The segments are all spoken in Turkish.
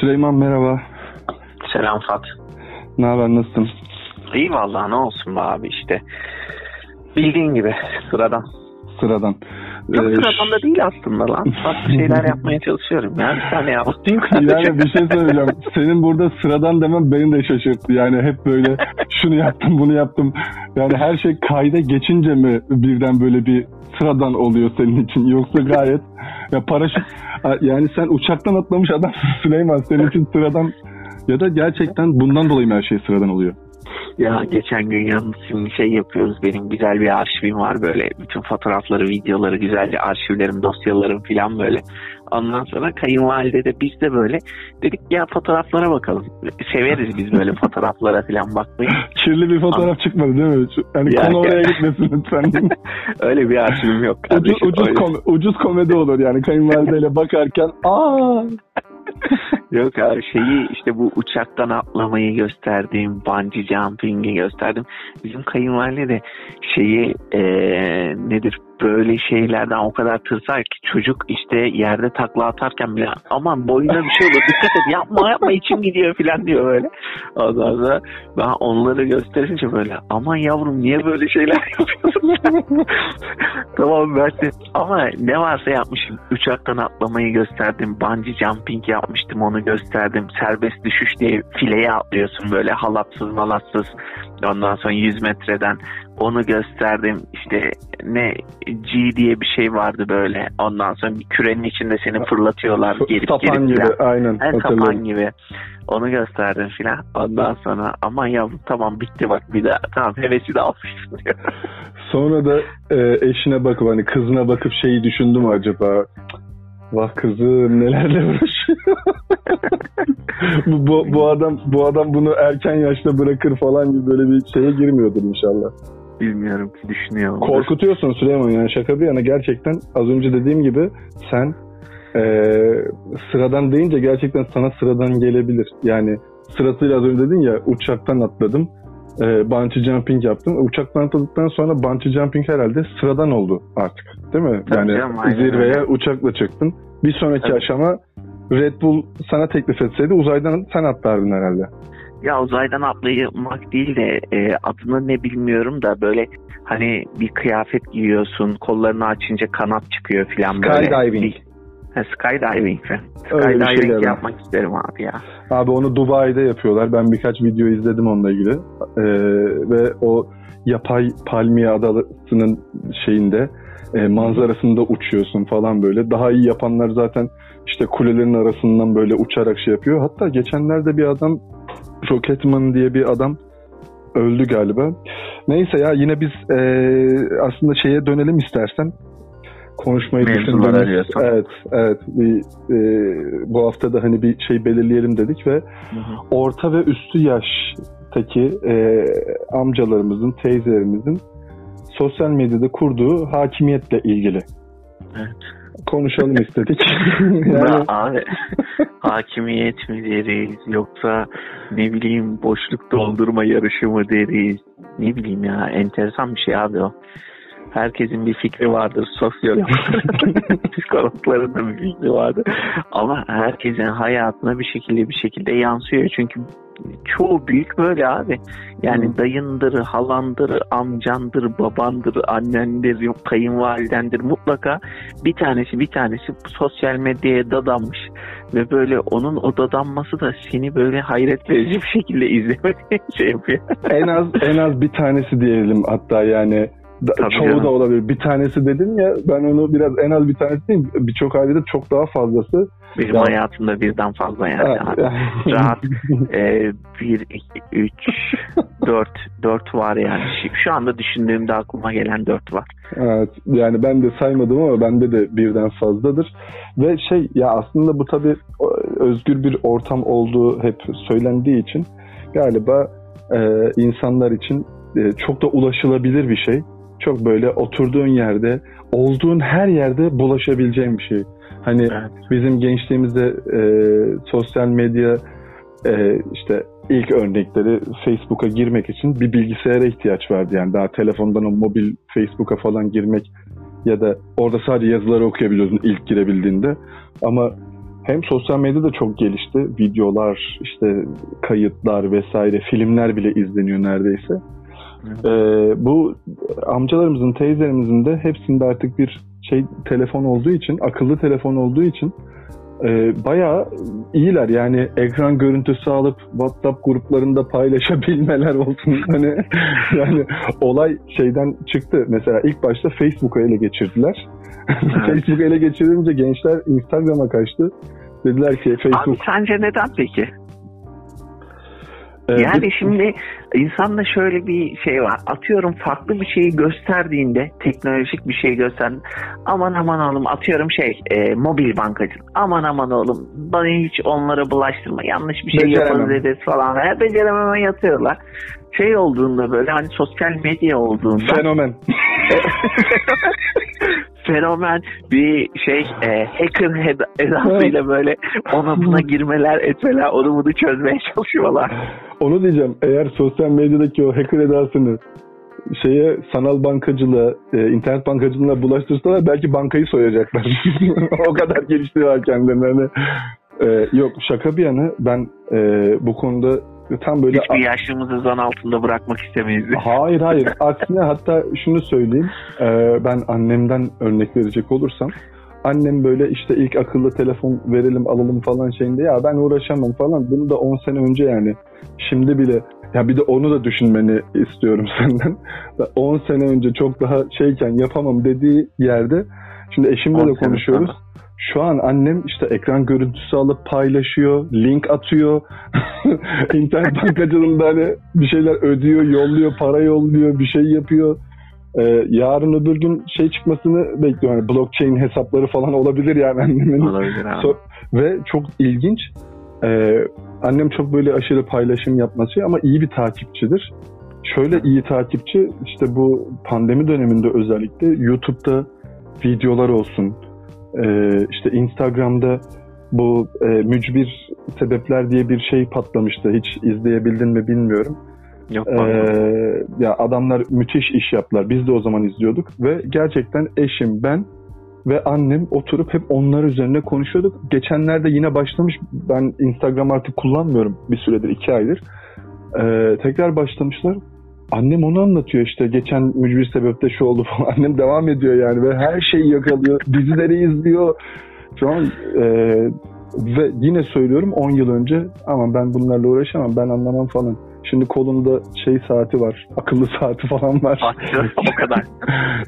Süleyman merhaba. Selam Fat. Ne haber nasılsın? İyi vallahi ne olsun be abi işte. Bildiğin gibi sıradan. Sıradan. Çok Ee, sıradan da değil aslında lan. Farklı şeyler yapmaya çalışıyorum ya. Bir tane yaptım. Yani bir şey söyleyeceğim. Senin burada sıradan demem beni de şaşırttı. Yani hep böyle şunu yaptım bunu yaptım. Yani her şey kayda geçince mi birden böyle bir sıradan oluyor senin için? Yoksa gayet ya paraşüt yani sen uçaktan atlamış adam Süleyman senin için sıradan ya da gerçekten bundan dolayı mı her şey sıradan oluyor? Ya geçen gün yalnız şimdi şey yapıyoruz. Benim güzel bir arşivim var böyle. Bütün fotoğrafları, videoları, güzelce arşivlerim, dosyalarım falan böyle. Ondan sonra kayınvalide de biz de böyle dedik ya fotoğraflara bakalım. Severiz biz böyle fotoğraflara falan bakmayı. Kirli bir fotoğraf çıkmadı değil mi? Yani Ya- konu oraya gitmesin lütfen. Öyle bir arşivim yok ucuz, kardeşim. ucuz, Öyle- kom- ucuz komedi olur yani kayınvalideyle bakarken aa Yok abi şeyi işte bu uçaktan atlamayı gösterdim, bungee jumping'i gösterdim. Bizim kayınvalide de şeyi eee, nedir böyle şeylerden o kadar tırsar ki çocuk işte yerde takla atarken bile aman boyuna bir şey olur dikkat et yapma yapma içim gidiyor falan diyor böyle. Ondan sonra ben onları gösterince böyle aman yavrum niye böyle şeyler yapıyorsun? tamam de ama ne varsa yapmışım. Uçaktan atlamayı gösterdim. Bungee jumping yapmıştım onu gösterdim. Serbest düşüş diye fileye atlıyorsun böyle halatsız malatsız. Ondan sonra 100 metreden onu gösterdim. İşte ne G diye bir şey vardı böyle. Ondan sonra bir kürenin içinde seni fırlatıyorlar. Gerip sapan gerip gibi aynen Her sapan gibi. Onu gösterdim filan. Ondan sonra aman yavrum tamam bitti bak bir daha. Tamam hevesi de almıştım diyor. Sonra da e, eşine bakıp hani kızına bakıp şeyi düşündüm acaba Vah kızım nelerle uğraşıyor. bu, bu, bu adam bu adam bunu erken yaşta bırakır falan gibi böyle bir şeye girmiyordur inşallah. Bilmiyorum ki düşünüyorum. Korkutuyorsun Süleyman yani şaka bir yana gerçekten az önce dediğim gibi sen eee, sıradan deyince gerçekten sana sıradan gelebilir. Yani sırasıyla az önce dedin ya uçaktan atladım. E, bungee jumping yaptım. Uçaktan atladıktan sonra bungee jumping herhalde sıradan oldu artık. Değil mi? Tabii yani canım, aynen zirveye uçakla çıktın. Bir sonraki Tabii. aşama Red Bull sana teklif etseydi uzaydan sen atlardın herhalde. Ya uzaydan atlamak değil de e, adını ne bilmiyorum da böyle hani bir kıyafet giyiyorsun kollarını açınca kanat çıkıyor filan böyle. Skydiving. Ha, skydiving. bir Skydiving yapmak isterim abi ya. Abi onu Dubai'de yapıyorlar. Ben birkaç video izledim onunla ilgili. Ee, ve o yapay palmiye adasının şeyinde e, manzarasında uçuyorsun falan böyle. Daha iyi yapanlar zaten işte kulelerin arasından böyle uçarak şey yapıyor. Hatta geçenlerde bir adam Rocketman diye bir adam öldü galiba. Neyse ya yine biz e, aslında şeye dönelim istersen. Konuşmayı düşündüğümüz-. Evet, evet. Bir, e, bu hafta da hani bir şey belirleyelim dedik ve orta ve üstü yaştaki e, amcalarımızın, teyzelerimizin sosyal medyada kurduğu hakimiyetle ilgili Evet. konuşalım istedik. Ya yani, abi hakimiyet mi deriz yoksa ne bileyim boşluk doldurma yarışı mı deriz ne bileyim ya enteresan bir şey abi o. Herkesin bir fikri vardır sosyologların, psikologların da bir fikri vardır. Ama herkesin hayatına bir şekilde bir şekilde yansıyor. Çünkü çoğu büyük böyle abi. Yani Hı. dayındır, halandır, amcandır, babandır, annendir, yok kayınvalidendir. Mutlaka bir tanesi bir tanesi sosyal medyaya dadanmış ve böyle onun o dadanması da seni böyle hayret verici bir şekilde izlemeye şey yapıyor. en az en az bir tanesi diyelim hatta yani da- Tabii çoğu canım. da olabilir. Bir tanesi dedim ya ben onu biraz en az bir tanesi değil birçok ailede çok daha fazlası. Benim Ya. hayatımda birden fazla yani. Abi. Rahat e, bir, iki, üç, dört, dört var yani. Şu- anda düşündüğümde aklıma gelen dört var. Evet yani ben de saymadım ama bende de birden fazladır. Ve şey ya aslında bu tabii özgür bir ortam olduğu hep söylendiği için galiba e, insanlar için e, çok da ulaşılabilir bir şey. Çok böyle oturduğun yerde, olduğun her yerde bulaşabileceğin bir şey. Hani Evet. bizim gençliğimizde e, sosyal medya e, işte ilk örnekleri Facebook'a girmek için bir bilgisayara ihtiyaç vardı. Yani daha telefondan o mobil Facebook'a falan girmek ya da orada sadece yazıları okuyabiliyordun ilk girebildiğinde. Ama hem sosyal medya da çok gelişti. Videolar, işte kayıtlar vesaire, filmler bile izleniyor neredeyse. Ee, bu amcalarımızın, teyzelerimizin de hepsinde artık bir şey telefon olduğu için, akıllı telefon olduğu için e, bayağı iyiler. Yani ekran görüntüsü alıp WhatsApp gruplarında paylaşabilmeler olsun. Hani yani olay şeyden çıktı. Mesela ilk başta Facebook'u ele geçirdiler. Evet. Facebook'u ele geçirince gençler Instagram'a kaçtı. Dediler ki Facebook... Abi sence neden peki? E, Yani şimdi insanda şöyle bir şey var. Atıyorum farklı bir şeyi gösterdiğinde teknolojik bir şey göster. Aman aman oğlum atıyorum şey e, mobil bankacı. Aman aman oğlum bana hiç onlara bulaştırma. Yanlış bir şey yaparız ederiz falan. Her becerememe yatıyorlar. Şey olduğunda böyle hani sosyal medya olduğunda Fenomen. fenomen bir şey e, hacker ed- edasıyla böyle ona buna girmeler etmeler onu bunu çözmeye çalışıyorlar. Onu diyeceğim. Eğer sosyal medyadaki o hacker edasını şeye sanal bankacılığa, e, internet bankacılığına bulaştırsalar belki bankayı soyacaklar. o kadar geliştiriyorlar kendilerini. Hani, e, yok şaka bir yana ben e, bu konuda tam böyle Hiçbir yaşlımızı zan altında bırakmak istemeyiz. Hayır hayır. Aksine hatta şunu söyleyeyim. Ee, ben annemden örnek verecek olursam. Annem böyle işte ilk akıllı telefon verelim alalım falan şeyinde ya ben uğraşamam falan. Bunu da 10 sene önce yani. Şimdi bile ya bir de onu da düşünmeni istiyorum senden. 10 sene önce çok daha şeyken yapamam dediği yerde şimdi 10 eşimle de konuşuyoruz. sonra. Şu an annem işte ekran görüntüsü alıp paylaşıyor, link atıyor. İnternet bankacılığında hani bir şeyler ödüyor, yolluyor, para yolluyor, bir şey yapıyor. Ee, yarın öbür gün şey çıkmasını bekliyor. Yani blockchain hesapları falan olabilir yani annemin. Olabilir abi. So- ve çok ilginç. Ee, annem çok böyle aşırı paylaşım yapması ama iyi bir takipçidir. Şöyle iyi takipçi işte bu pandemi döneminde özellikle YouTube'da videolar olsun. Ee, işte Instagram'da bu e, mücbir sebepler diye bir şey patlamıştı. Hiç izleyebildin mi bilmiyorum. Yok Ee, ya adamlar müthiş iş yaptılar. Biz de o zaman izliyorduk ve gerçekten eşim, ben ve annem oturup hep onlar üzerine konuşuyorduk. Geçenlerde yine başlamış. Ben Instagram artık kullanmıyorum bir süredir, iki aydır. Ee, tekrar başlamışlar. Annem onu anlatıyor işte geçen mücbir sebepte şu oldu falan. Annem devam ediyor yani ve her şeyi yakalıyor. Dizileri izliyor. Şu an e, ve yine söylüyorum 10 yıl önce ama ben bunlarla uğraşamam ben anlamam falan. Şimdi kolunda şey saati var. Akıllı saati falan var. Attı, o kadar.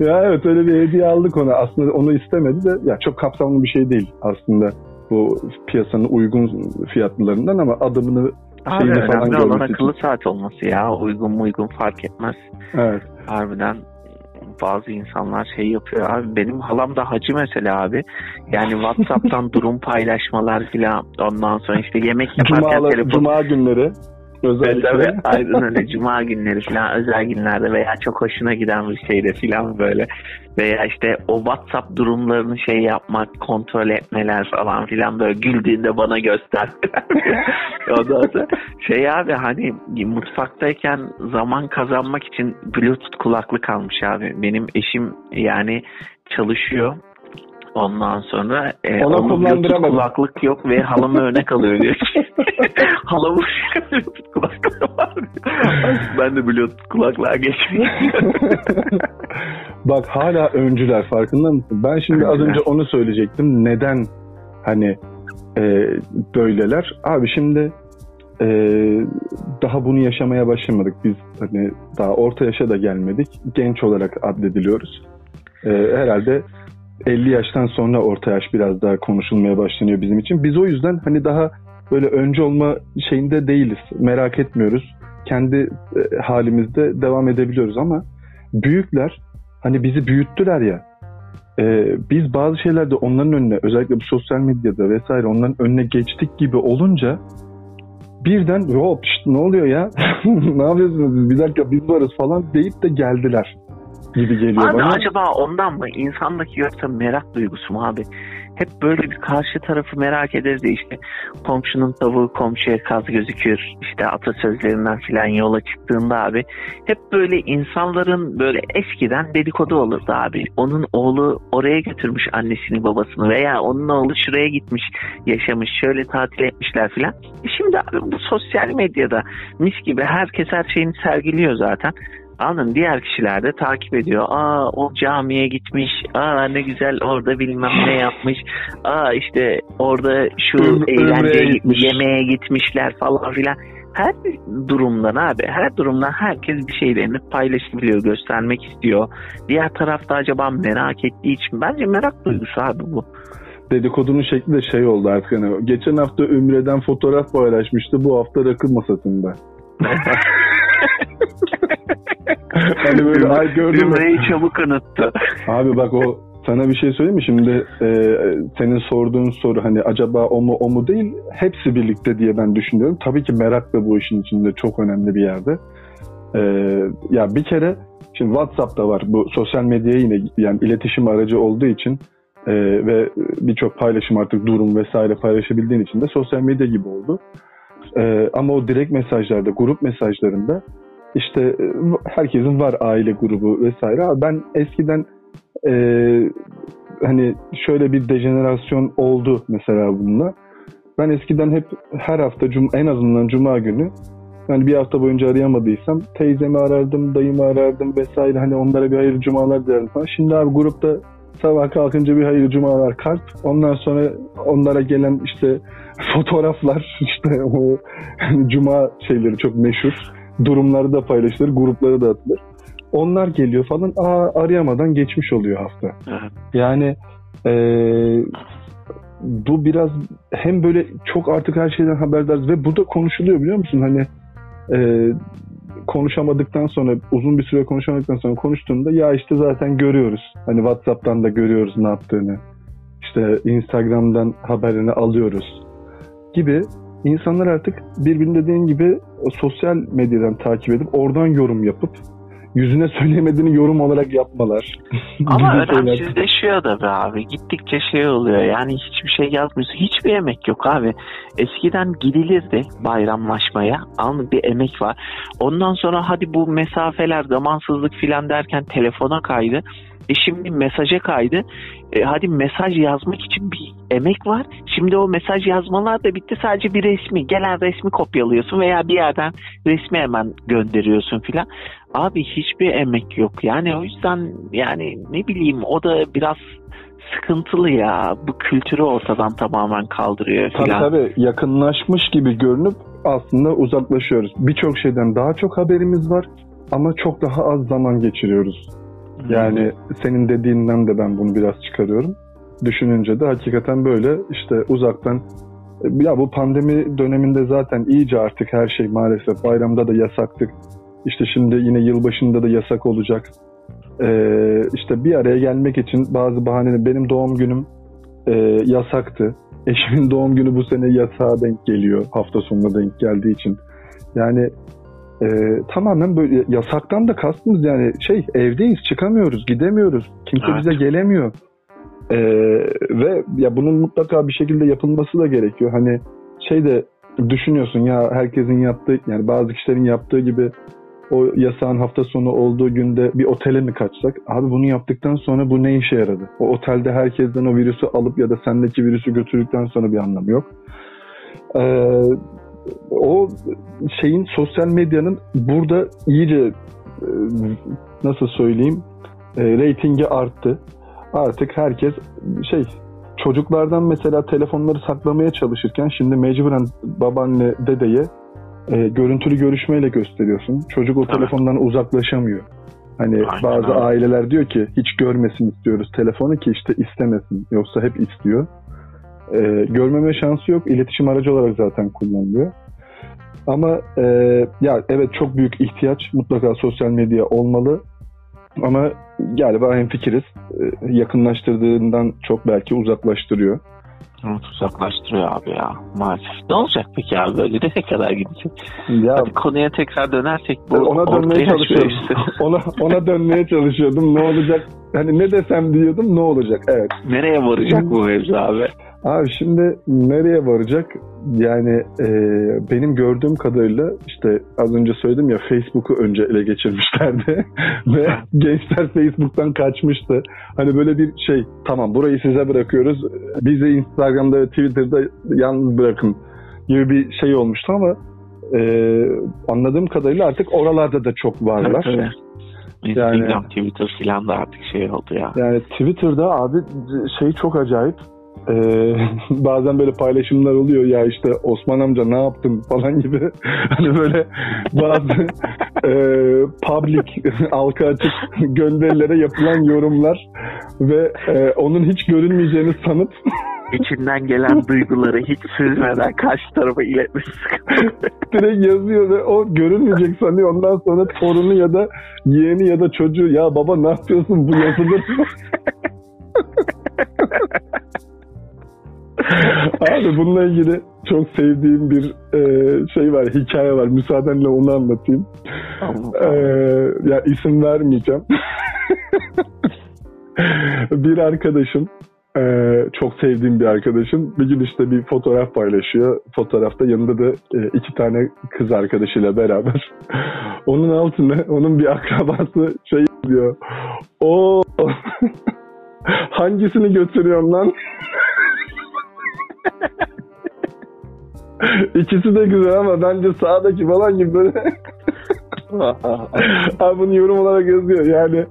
ya evet öyle bir hediye aldık ona. Aslında onu istemedi de ya çok kapsamlı bir şey değil aslında. Bu piyasanın uygun fiyatlılarından ama adımını Abi şeyini falan önemli olan için. akıllı saat olması ya. Uygun mu uygun fark etmez. Evet. Harbiden bazı insanlar şey yapıyor abi. Benim halam da hacı mesela abi. Yani Whatsapp'tan durum paylaşmalar filan. Ondan sonra işte yemek yaparken Cumalar, telefon Cuma günleri özellikle. evet, aynen öyle. Cuma günleri falan özel günlerde veya çok hoşuna giden bir şeyde falan böyle. Veya işte o WhatsApp durumlarını şey yapmak, kontrol etmeler falan filan böyle güldüğünde bana göster. Ondan sonra şey abi hani mutfaktayken zaman kazanmak için Bluetooth kulaklık almış abi. Benim eşim yani çalışıyor. Ondan sonra e, Ona onun Bluetooth kulaklık yok ve halama örnek alıyor diyor. Halamın Bluetooth kulaklığı var. ben de Bluetooth kulaklığa geçmeyeyim. Bak hala öncüler farkında mısın? Ben şimdi az önce onu söyleyecektim. Neden hani e, böyleler? Abi şimdi e, daha bunu yaşamaya başlamadık. Biz hani daha orta yaşa da gelmedik. Genç olarak adlediliyoruz. E, herhalde 50 yaştan sonra orta yaş biraz daha konuşulmaya başlanıyor bizim için. Biz o yüzden hani daha böyle önce olma şeyinde değiliz. Merak etmiyoruz. Kendi e, halimizde devam edebiliyoruz ama büyükler hani bizi büyüttüler ya. e, biz bazı şeylerde onların önüne özellikle bu sosyal medyada vesaire onların önüne geçtik gibi olunca birden hop ne oluyor ya ne yapıyorsunuz siz? bir dakika biz varız falan deyip de geldiler gibi geliyor Abi bana. acaba ondan mı? İnsandaki yoksa merak duygusu mu abi? hep böyle bir karşı tarafı merak ederiz de işte komşunun tavuğu komşuya kaz gözükür işte atasözlerinden filan yola çıktığında abi hep böyle insanların böyle eskiden dedikodu olurdu abi. Onun oğlu oraya götürmüş annesini babasını veya onun oğlu şuraya gitmiş yaşamış şöyle tatil etmişler filan. E şimdi abi bu sosyal medyada mis gibi herkes her şeyini sergiliyor zaten. Anladın diğer kişiler de takip ediyor. Aa o camiye gitmiş. Aa ne güzel orada bilmem ne yapmış. Aa işte orada şu Üm- eğlence Ümre'ye gitmiş. yemeğe gitmişler falan filan. Her durumdan abi her durumdan herkes bir şeylerini paylaşabiliyor, göstermek istiyor. Diğer tarafta acaba merak ettiği için bence merak duygusu abi bu. Dedikodunun şekli de şey oldu artık. Hani geçen hafta Ümre'den fotoğraf paylaşmıştı. Bu hafta rakı masasında. hani böyle ay? Ümre'yi çabuk unuttu. Abi bak o sana bir şey söyleyeyim mi? Şimdi e, senin sorduğun soru hani acaba o mu o mu değil hepsi birlikte diye ben düşünüyorum. Tabii ki merak da bu işin içinde çok önemli bir yerde. E, ya bir kere şimdi WhatsApp'ta var bu sosyal medya yine yani iletişim aracı olduğu için e, ve birçok paylaşım artık durum vesaire paylaşabildiğin için de sosyal medya gibi oldu. E, ama o direkt mesajlarda, grup mesajlarında işte e, herkesin var aile grubu vesaire. Ben eskiden e, hani şöyle bir dejenerasyon oldu mesela bununla. Ben eskiden hep her hafta cum en azından cuma günü yani bir hafta boyunca arayamadıysam teyzemi arardım, dayımı arardım vesaire hani onlara bir hayırlı cumalar dilerdim falan. Şimdi abi grupta sabah kalkınca bir hayırlı cumalar kalp. Ondan sonra onlara gelen işte fotoğraflar işte o cuma şeyleri çok meşhur. Durumları da paylaşılır, gruplara da atılır. Onlar geliyor falan. Aa arayamadan geçmiş oluyor hafta. Evet. Yani eee, bu biraz hem böyle çok artık her şeyden haberdarız ve bu da konuşuluyor biliyor musun? Hani eee, konuşamadıktan sonra uzun bir süre konuşamadıktan sonra konuştuğunda ya işte zaten görüyoruz. Hani WhatsApp'tan da görüyoruz ne yaptığını. İşte Instagram'dan haberini alıyoruz gibi insanlar artık birbirini dediğin gibi o sosyal medyadan takip edip oradan yorum yapıp yüzüne söylemediğini yorum olarak yapmalar. Ama önemsizleşiyor da be abi. Gittikçe şey oluyor. Yani hiçbir şey yazmıyorsun. Hiçbir emek yok abi. Eskiden gidilirdi bayramlaşmaya. Anladın bir emek var. Ondan sonra hadi bu mesafeler, zamansızlık filan derken telefona kaydı. E şimdi mesaja kaydı. E hadi mesaj yazmak için bir emek var. Şimdi o mesaj yazmalar da bitti. Sadece bir resmi. Gelen resmi kopyalıyorsun veya bir yerden resmi hemen gönderiyorsun filan. Abi hiçbir emek yok. Yani o yüzden yani ne bileyim o da biraz sıkıntılı ya. Bu kültürü ortadan tamamen kaldırıyor Tabii filan. tabii yakınlaşmış gibi görünüp aslında uzaklaşıyoruz. Birçok şeyden daha çok haberimiz var ama çok daha az zaman geçiriyoruz. Yani senin dediğinden de ben bunu biraz çıkarıyorum. Düşününce de hakikaten böyle işte uzaktan ya bu pandemi döneminde zaten iyice artık her şey maalesef bayramda da yasaktık. İşte şimdi yine yılbaşında da yasak olacak. Ee, işte bir araya gelmek için bazı bahaneler benim doğum günüm e, yasaktı. Eşimin doğum günü bu sene yasağa denk geliyor. Hafta sonuna denk geldiği için. Yani e, tamamen böyle yasaktan da kastımız yani şey evdeyiz çıkamıyoruz gidemiyoruz. Kimse Evet. bize gelemiyor. E, ve ya bunun mutlaka bir şekilde yapılması da gerekiyor. Hani şey de düşünüyorsun ya herkesin yaptığı yani bazı kişilerin yaptığı gibi o yasağın hafta sonu olduğu günde bir otele mi kaçsak? Abi bunu yaptıktan sonra bu ne işe yaradı? O otelde herkesten o virüsü alıp ya da sendeki virüsü götürdükten sonra bir anlamı yok. Ee, o şeyin sosyal medyanın burada iyice e, nasıl söyleyeyim e, reytingi arttı. Artık herkes şey çocuklardan mesela telefonları saklamaya çalışırken şimdi mecburen babaanne dedeye e, görüntülü görüşmeyle gösteriyorsun. Çocuk o telefondan uzaklaşamıyor. Hani Aynen bazı öyle. aileler diyor ki hiç görmesin istiyoruz telefonu ki işte istemesin. Yoksa hep istiyor. E, görmeme şansı yok. İletişim aracı olarak zaten kullanılıyor. Ama e, ya evet çok büyük ihtiyaç mutlaka sosyal medya olmalı. Ama galiba hemfikiriz. E, yakınlaştırdığından çok belki uzaklaştırıyor. Evet, uzaklaştırıyor abi ya maalesef. Ne olacak peki abi böyle nereye kadar gidecek? Ya Hadi konuya tekrar dönersek bu ona dönmeye işte. ona ona dönmeye çalışıyordum. Ne olacak hani ne desem diyordum ne olacak? Evet. Nereye varacak bu mevzu abi? Abi şimdi nereye varacak? Yani e, benim gördüğüm kadarıyla işte az önce söyledim ya Facebook'u önce ele geçirmişlerdi ve gençler Facebook'tan kaçmıştı. Hani böyle bir şey tamam burayı size bırakıyoruz bizi Instagram'da ve Twitter'da yalnız bırakın gibi bir şey olmuştu ama e, anladığım kadarıyla artık oralarda da çok varlar. Evet, evet. Instagram, yani, Twitter filan da artık şey oldu ya. Yani Twitter'da abi şey çok acayip. Ee, bazen böyle paylaşımlar oluyor. Ya işte Osman amca ne yaptın falan gibi. Hani böyle bazı e, public halka açık gönderilere yapılan yorumlar ve e, onun hiç görünmeyeceğini sanıp içinden gelen duyguları hiç süzmeden karşı tarafa iletmesi Direkt yazıyor ve o görünmeyecek sanıyor. Ondan sonra torunu ya da yeğeni ya da çocuğu ya baba ne yapıyorsun bu yazılır Abi bununla ilgili çok sevdiğim bir e, şey var, hikaye var. Müsaadenle onu anlatayım. E, ya isim vermeyeceğim. bir arkadaşım, e, çok sevdiğim bir arkadaşım bir gün işte bir fotoğraf paylaşıyor. Fotoğrafta yanında da e, iki tane kız arkadaşıyla beraber. onun altına onun bir akrabası şey diyor. O hangisini götürüyorsun lan? İkisi de güzel ama bence sağdaki falan gibi böyle. Abi bunu yorum olarak yazıyor. Yani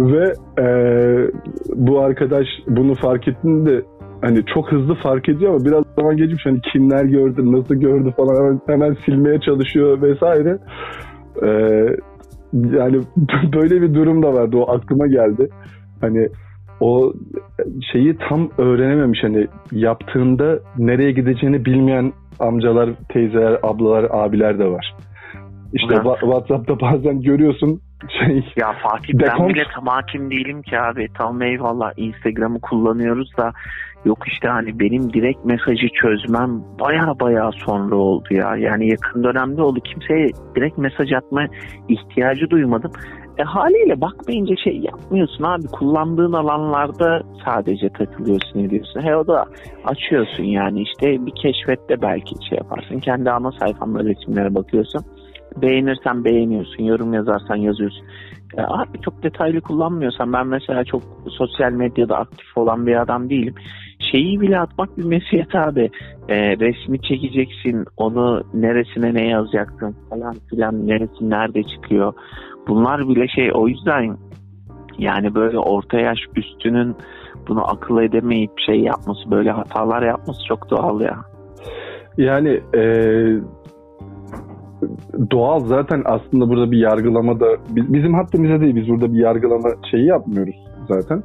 ve e, bu arkadaş bunu fark ettiğinde hani çok hızlı fark ediyor ama biraz zaman geçmiş hani kimler gördü nasıl gördü falan hemen, hemen silmeye çalışıyor vesaire. E, yani böyle bir durum da vardı. O aklıma geldi. Hani o şeyi tam öğrenememiş hani yaptığında nereye gideceğini bilmeyen amcalar, teyzeler, ablalar, abiler de var. İşte evet. WhatsApp'ta bazen görüyorsun şey. Ya Fatih ben bile tam hakim değilim ki abi. Tam eyvallah Instagram'ı kullanıyoruz da yok işte hani benim direkt mesajı çözmem baya baya sonra oldu ya. Yani yakın dönemde oldu. Kimseye direkt mesaj atma ihtiyacı duymadım. E, haliyle bakmayınca şey yapmıyorsun abi. Kullandığın alanlarda sadece takılıyorsun ediyorsun. He o da açıyorsun yani işte bir keşfette belki şey yaparsın. Kendi ana sayfanda resimlere bakıyorsun. Beğenirsen beğeniyorsun. Yorum yazarsan yazıyorsun. E, abi çok detaylı kullanmıyorsan ben mesela çok sosyal medyada aktif olan bir adam değilim. Şeyi bile atmak bir mesiyet abi. E, resmi çekeceksin. Onu neresine ne yazacaksın falan filan. Neresi nerede çıkıyor bunlar bile şey o yüzden yani böyle orta yaş üstünün bunu akıl edemeyip şey yapması böyle hatalar yapması çok doğal ya. Yani e, doğal zaten aslında burada bir yargılama da bizim haddimize değil biz burada bir yargılama şeyi yapmıyoruz zaten.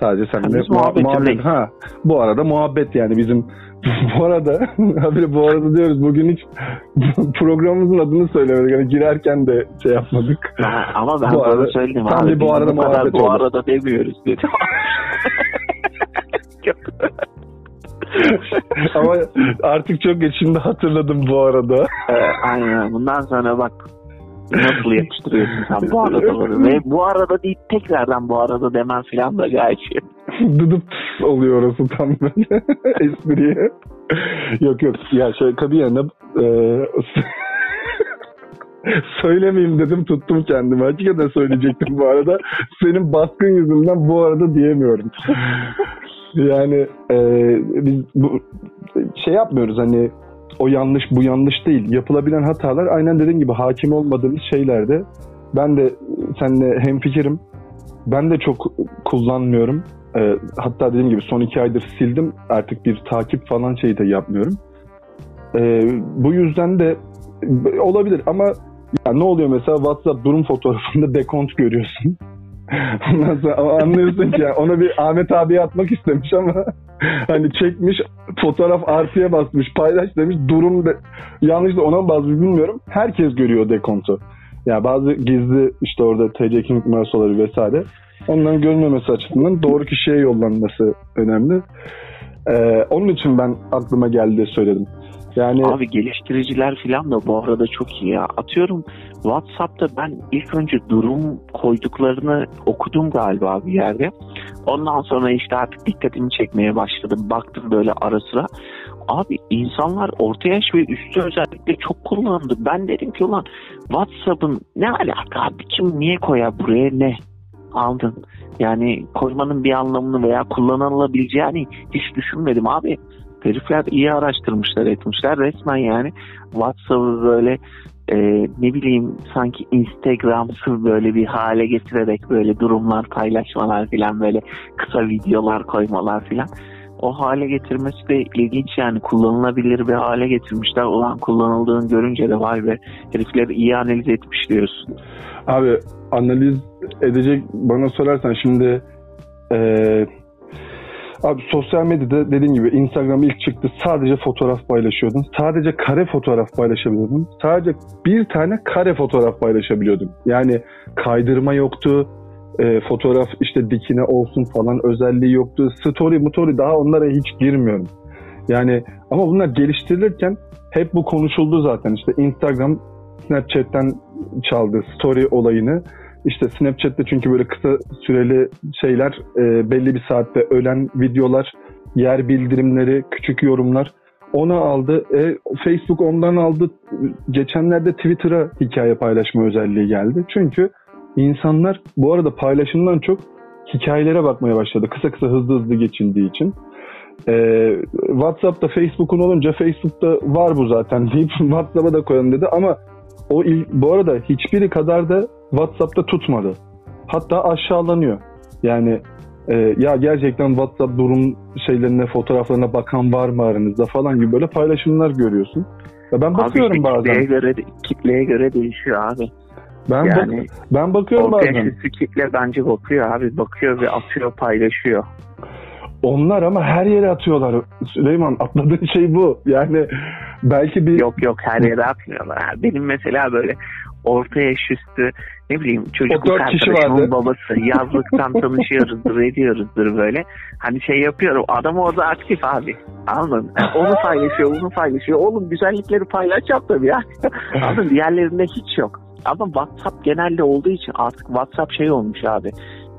Sadece seninle muhabbet, muhabbet ha bu arada muhabbet yani bizim bu arada abi bu arada diyoruz bugün hiç programımızın adını söylemedik. Yani girerken de şey yapmadık. Ha, ama ben bu arada söyledim tam abi. bu arada muhabbet Bu arada demiyoruz dedim. ama artık çok geç şimdi hatırladım bu arada. aynen. Bundan sonra bak nasıl yapıştırıyorsun sen bu arada Ve bu arada değil tekrardan bu arada demen filan da gayet şey. Dıdıp oluyor orası tam böyle espriye. yok yok ya şaka bir yana e, söylemeyeyim dedim tuttum kendimi. Hakikaten söyleyecektim bu arada. Senin baskın yüzünden bu arada diyemiyorum. yani e, biz bu şey yapmıyoruz hani o yanlış bu yanlış değil. Yapılabilen hatalar aynen dediğim gibi hakim olmadığımız şeylerde. Ben de seninle hemfikirim. Ben de çok kullanmıyorum. E, hatta dediğim gibi son iki aydır sildim. Artık bir takip falan şeyi de yapmıyorum. E, bu yüzden de olabilir ama ya ne oluyor mesela WhatsApp durum fotoğrafında dekont görüyorsun. Ondan sonra anlıyorsun ki yani ona bir Ahmet abi atmak istemiş ama hani çekmiş fotoğraf artıya basmış paylaş demiş durum de, yanlış da ona mı basmış bilmiyorum. Herkes görüyor dekontu. Yani bazı gizli işte orada TC kimlik numarası vesaire. Onların görmemesi açısından doğru kişiye yollanması önemli. Ee, onun için ben aklıma geldi söyledim. Yani Abi geliştiriciler falan da bu arada çok iyi ya. Atıyorum WhatsApp'ta ben ilk önce durum koyduklarını okudum galiba bir yerde. Ondan sonra işte artık dikkatimi çekmeye başladım. Baktım böyle ara sıra. Abi insanlar orta yaş ve üstü özellikle çok kullandı. Ben dedim ki ulan WhatsApp'ın ne alaka abi kim niye koyar buraya ne? Aldın. Yani koymanın bir anlamını veya kullanılabileceğini hiç düşünmedim abi. Herifler iyi araştırmışlar etmişler resmen yani WhatsApp'ı böyle e, ne bileyim sanki Instagram'sı böyle bir hale getirerek böyle durumlar paylaşmalar filan böyle kısa videolar koymalar filan o hale getirmesi de ilginç yani kullanılabilir bir hale getirmişler. Ulan kullanıldığını görünce de vay be herifler iyi analiz etmiş diyorsun. Abi analiz edecek bana sorarsan şimdi eee Abi sosyal medyada dediğim gibi Instagram ilk çıktı sadece fotoğraf paylaşıyordun. Sadece kare fotoğraf paylaşabiliyordun. Sadece bir tane kare fotoğraf paylaşabiliyordun. Yani kaydırma yoktu. E, fotoğraf işte dikine olsun falan özelliği yoktu. Story, motori daha onlara hiç girmiyorum. Yani ama bunlar geliştirilirken hep bu konuşuldu zaten. İşte Instagram Snapchat'ten çaldı story olayını. İşte Snapchat'te çünkü böyle kısa süreli şeyler e, belli bir saatte ölen videolar, yer bildirimleri, küçük yorumlar ona aldı. E, Facebook ondan aldı. Geçenlerde Twitter'a hikaye paylaşma özelliği geldi. Çünkü insanlar bu arada paylaşımdan çok hikayelere bakmaya başladı. Kısa kısa hızlı hızlı geçildiği için. Ee, WhatsApp'ta Facebook'un olunca Facebook'ta var bu zaten deyip WhatsApp'a da koyalım dedi ama o il, bu arada hiçbiri kadar da WhatsApp'ta tutmadı. Hatta aşağılanıyor. Yani e, ya gerçekten WhatsApp durum şeylerine, fotoğraflarına bakan var mı aranızda falan gibi böyle paylaşımlar görüyorsun. Ya ben bakıyorum abi işte bazen. Kitleye göre, kitleye göre değişiyor abi. Ben yani bak, ben bakıyorum bazen. çıktı kitle bence bakıyor abi. Bakıyor ve atıyor paylaşıyor. Onlar ama her yere atıyorlar. Süleyman atladığın şey bu. Yani belki bir Yok yok her yere atmıyorlar. Benim mesela böyle orta yaş üstü ne bileyim çocukluk arkadaşımın babası yazlıktan tanışıyoruzdur ediyoruzdur böyle. Hani şey yapıyorum adam orada aktif abi. Anladın onu paylaşıyor bunu paylaşıyor. Oğlum güzellikleri paylaşacağım tabii ya. Anladın? Diğerlerinde hiç yok. Ama WhatsApp genelde olduğu için artık WhatsApp şey olmuş abi.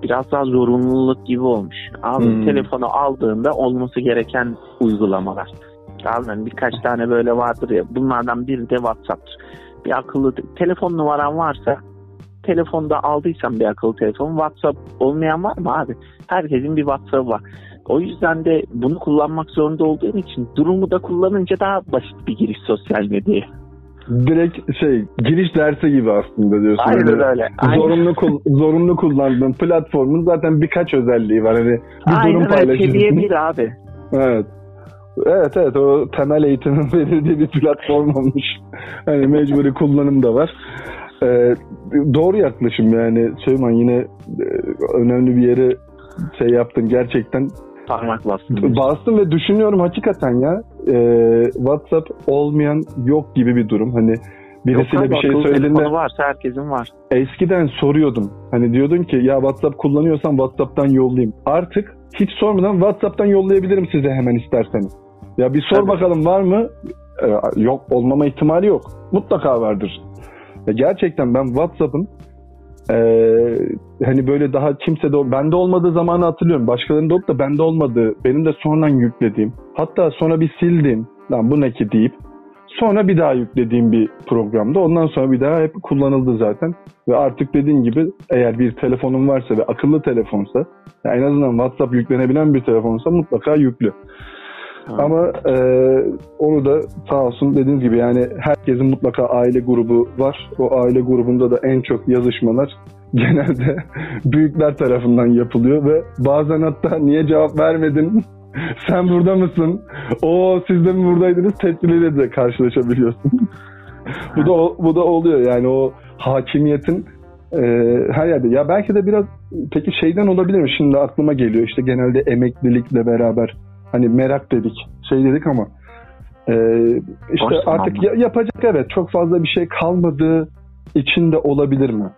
Biraz daha zorunluluk gibi olmuş. Abi Hmm. telefonu aldığında olması gereken uygulamalar. Anladın? Birkaç tane böyle vardır ya. Bunlardan biri de WhatsApp'tır. Bir akıllı te- telefon numaran varsa telefonda aldıysan bir akıllı telefon WhatsApp olmayan var mı abi? Herkesin bir WhatsApp var. O yüzden de bunu kullanmak zorunda olduğum için durumu da kullanınca daha basit bir giriş sosyal medyaya. direkt şey giriş dersi gibi aslında diyorsun. Aynen Hani öyle. Aynen. Zorunlu kul- zorunlu kullandığın platformun zaten birkaç özelliği var. Hani bir durum Aynen öyle. paylaşıyorsun. Hediye bir abi. Evet. Evet evet o temel eğitimin verildiği bir platform olmuş. Hani mecburi kullanım da var. Ee, doğru yaklaşım yani Süleyman yine e, önemli bir yere şey yaptın gerçekten Parmak bastım. bastım ve düşünüyorum hakikaten ya e, WhatsApp olmayan yok gibi bir durum hani birisiyle Yok bir şey söylediğinde varsa herkesin var. eskiden soruyordum hani diyordun ki ya WhatsApp kullanıyorsan WhatsApp'tan yollayayım artık hiç sormadan WhatsApp'tan yollayabilirim size hemen isterseniz ya bir sor Tabii. bakalım var mı Ee, yok olmama ihtimali yok mutlaka vardır ya gerçekten ben WhatsApp'ın ee, hani böyle daha kimse de bende olmadığı zamanı hatırlıyorum. Başkalarında olup da bende olmadığı, benim de sonradan yüklediğim, hatta sonra bir sildiğim, lan bu ne ki deyip sonra bir daha yüklediğim bir programda. Ondan sonra bir daha hep kullanıldı zaten. Ve artık dediğin gibi eğer bir telefonun varsa ve akıllı telefonsa, yani en azından WhatsApp yüklenebilen bir telefonsa mutlaka yüklü. Ha. Ama e, onu da sağ olsun dediğiniz gibi yani herkesin mutlaka aile grubu var. O aile grubunda da en çok yazışmalar genelde büyükler tarafından yapılıyor ve bazen hatta niye cevap vermedin? Sen burada mısın? O siz de mi buradaydınız? Tepkileri de karşılaşabiliyorsun. bu da bu da oluyor yani o hakimiyetin e, her yerde. Ya belki de biraz peki şeyden olabilir mi? Şimdi aklıma geliyor işte genelde emeklilikle beraber hani merak dedik, şey dedik ama e, işte Boş artık ya- yapacak evet çok fazla bir şey kalmadığı için de olabilir mi?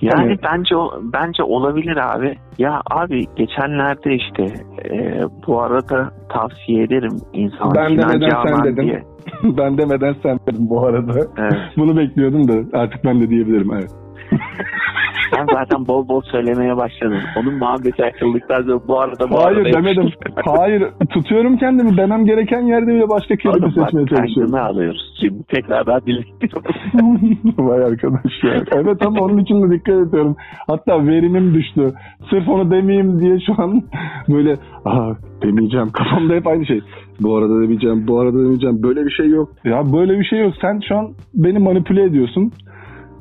Yani Hani- bence bence olabilir abi. Ya abi geçenlerde işte e, bu arada tavsiye ederim insan Ben Sinan demeden sen dedin. diye. ben demeden sen dedin bu arada. Evet. Bunu bekliyordum da artık ben de diyebilirim evet. Ben zaten bol bol söylemeye başladım. Onun muhabbeti açıldıktan sonra bu arada bu Hayır arada demedim. Hayır tutuyorum kendimi. Demem gereken yerde bile başka kelime seçmeye çalışıyorum. kaydını alıyoruz. Şimdi tekrardan birleştiriyoruz. Vay arkadaş ya. Evet ama onun için de dikkat ediyorum. Hatta verimim düştü. Sırf onu demeyeyim diye şu an böyle Aa, demeyeceğim. Kafamda hep aynı şey. Bu arada demeyeceğim, bu arada demeyeceğim. Böyle bir şey yok. Ya böyle bir şey yok. Sen şu an beni manipüle ediyorsun.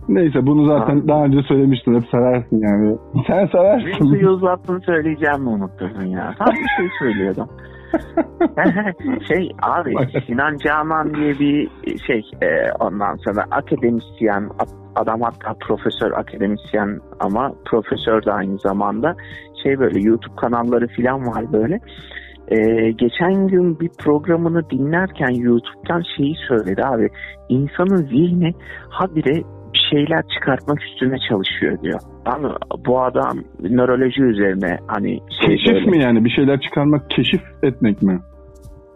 Neyse bunu zaten Abi. daha önce söylemiştin. Hep seversin yani. Sen seversin. Mevzuyu uzattın söyleyeceğim mi unutturdun ya? Tam bir şey söylüyordum. şey abi Sinan Canan diye bir şey e, ondan sonra akademisyen adam hatta profesör akademisyen ama profesör de aynı zamanda şey böyle YouTube kanalları falan var böyle. E, geçen gün bir programını dinlerken YouTube'dan şeyi söyledi abi insanın zihni habire bir şeyler çıkartmak üstüne çalışıyor diyor. Abi bu adam nöroloji üzerine hani şey Keşif böyle- mi yani? Bir şeyler çıkarmak, keşif etmek mi?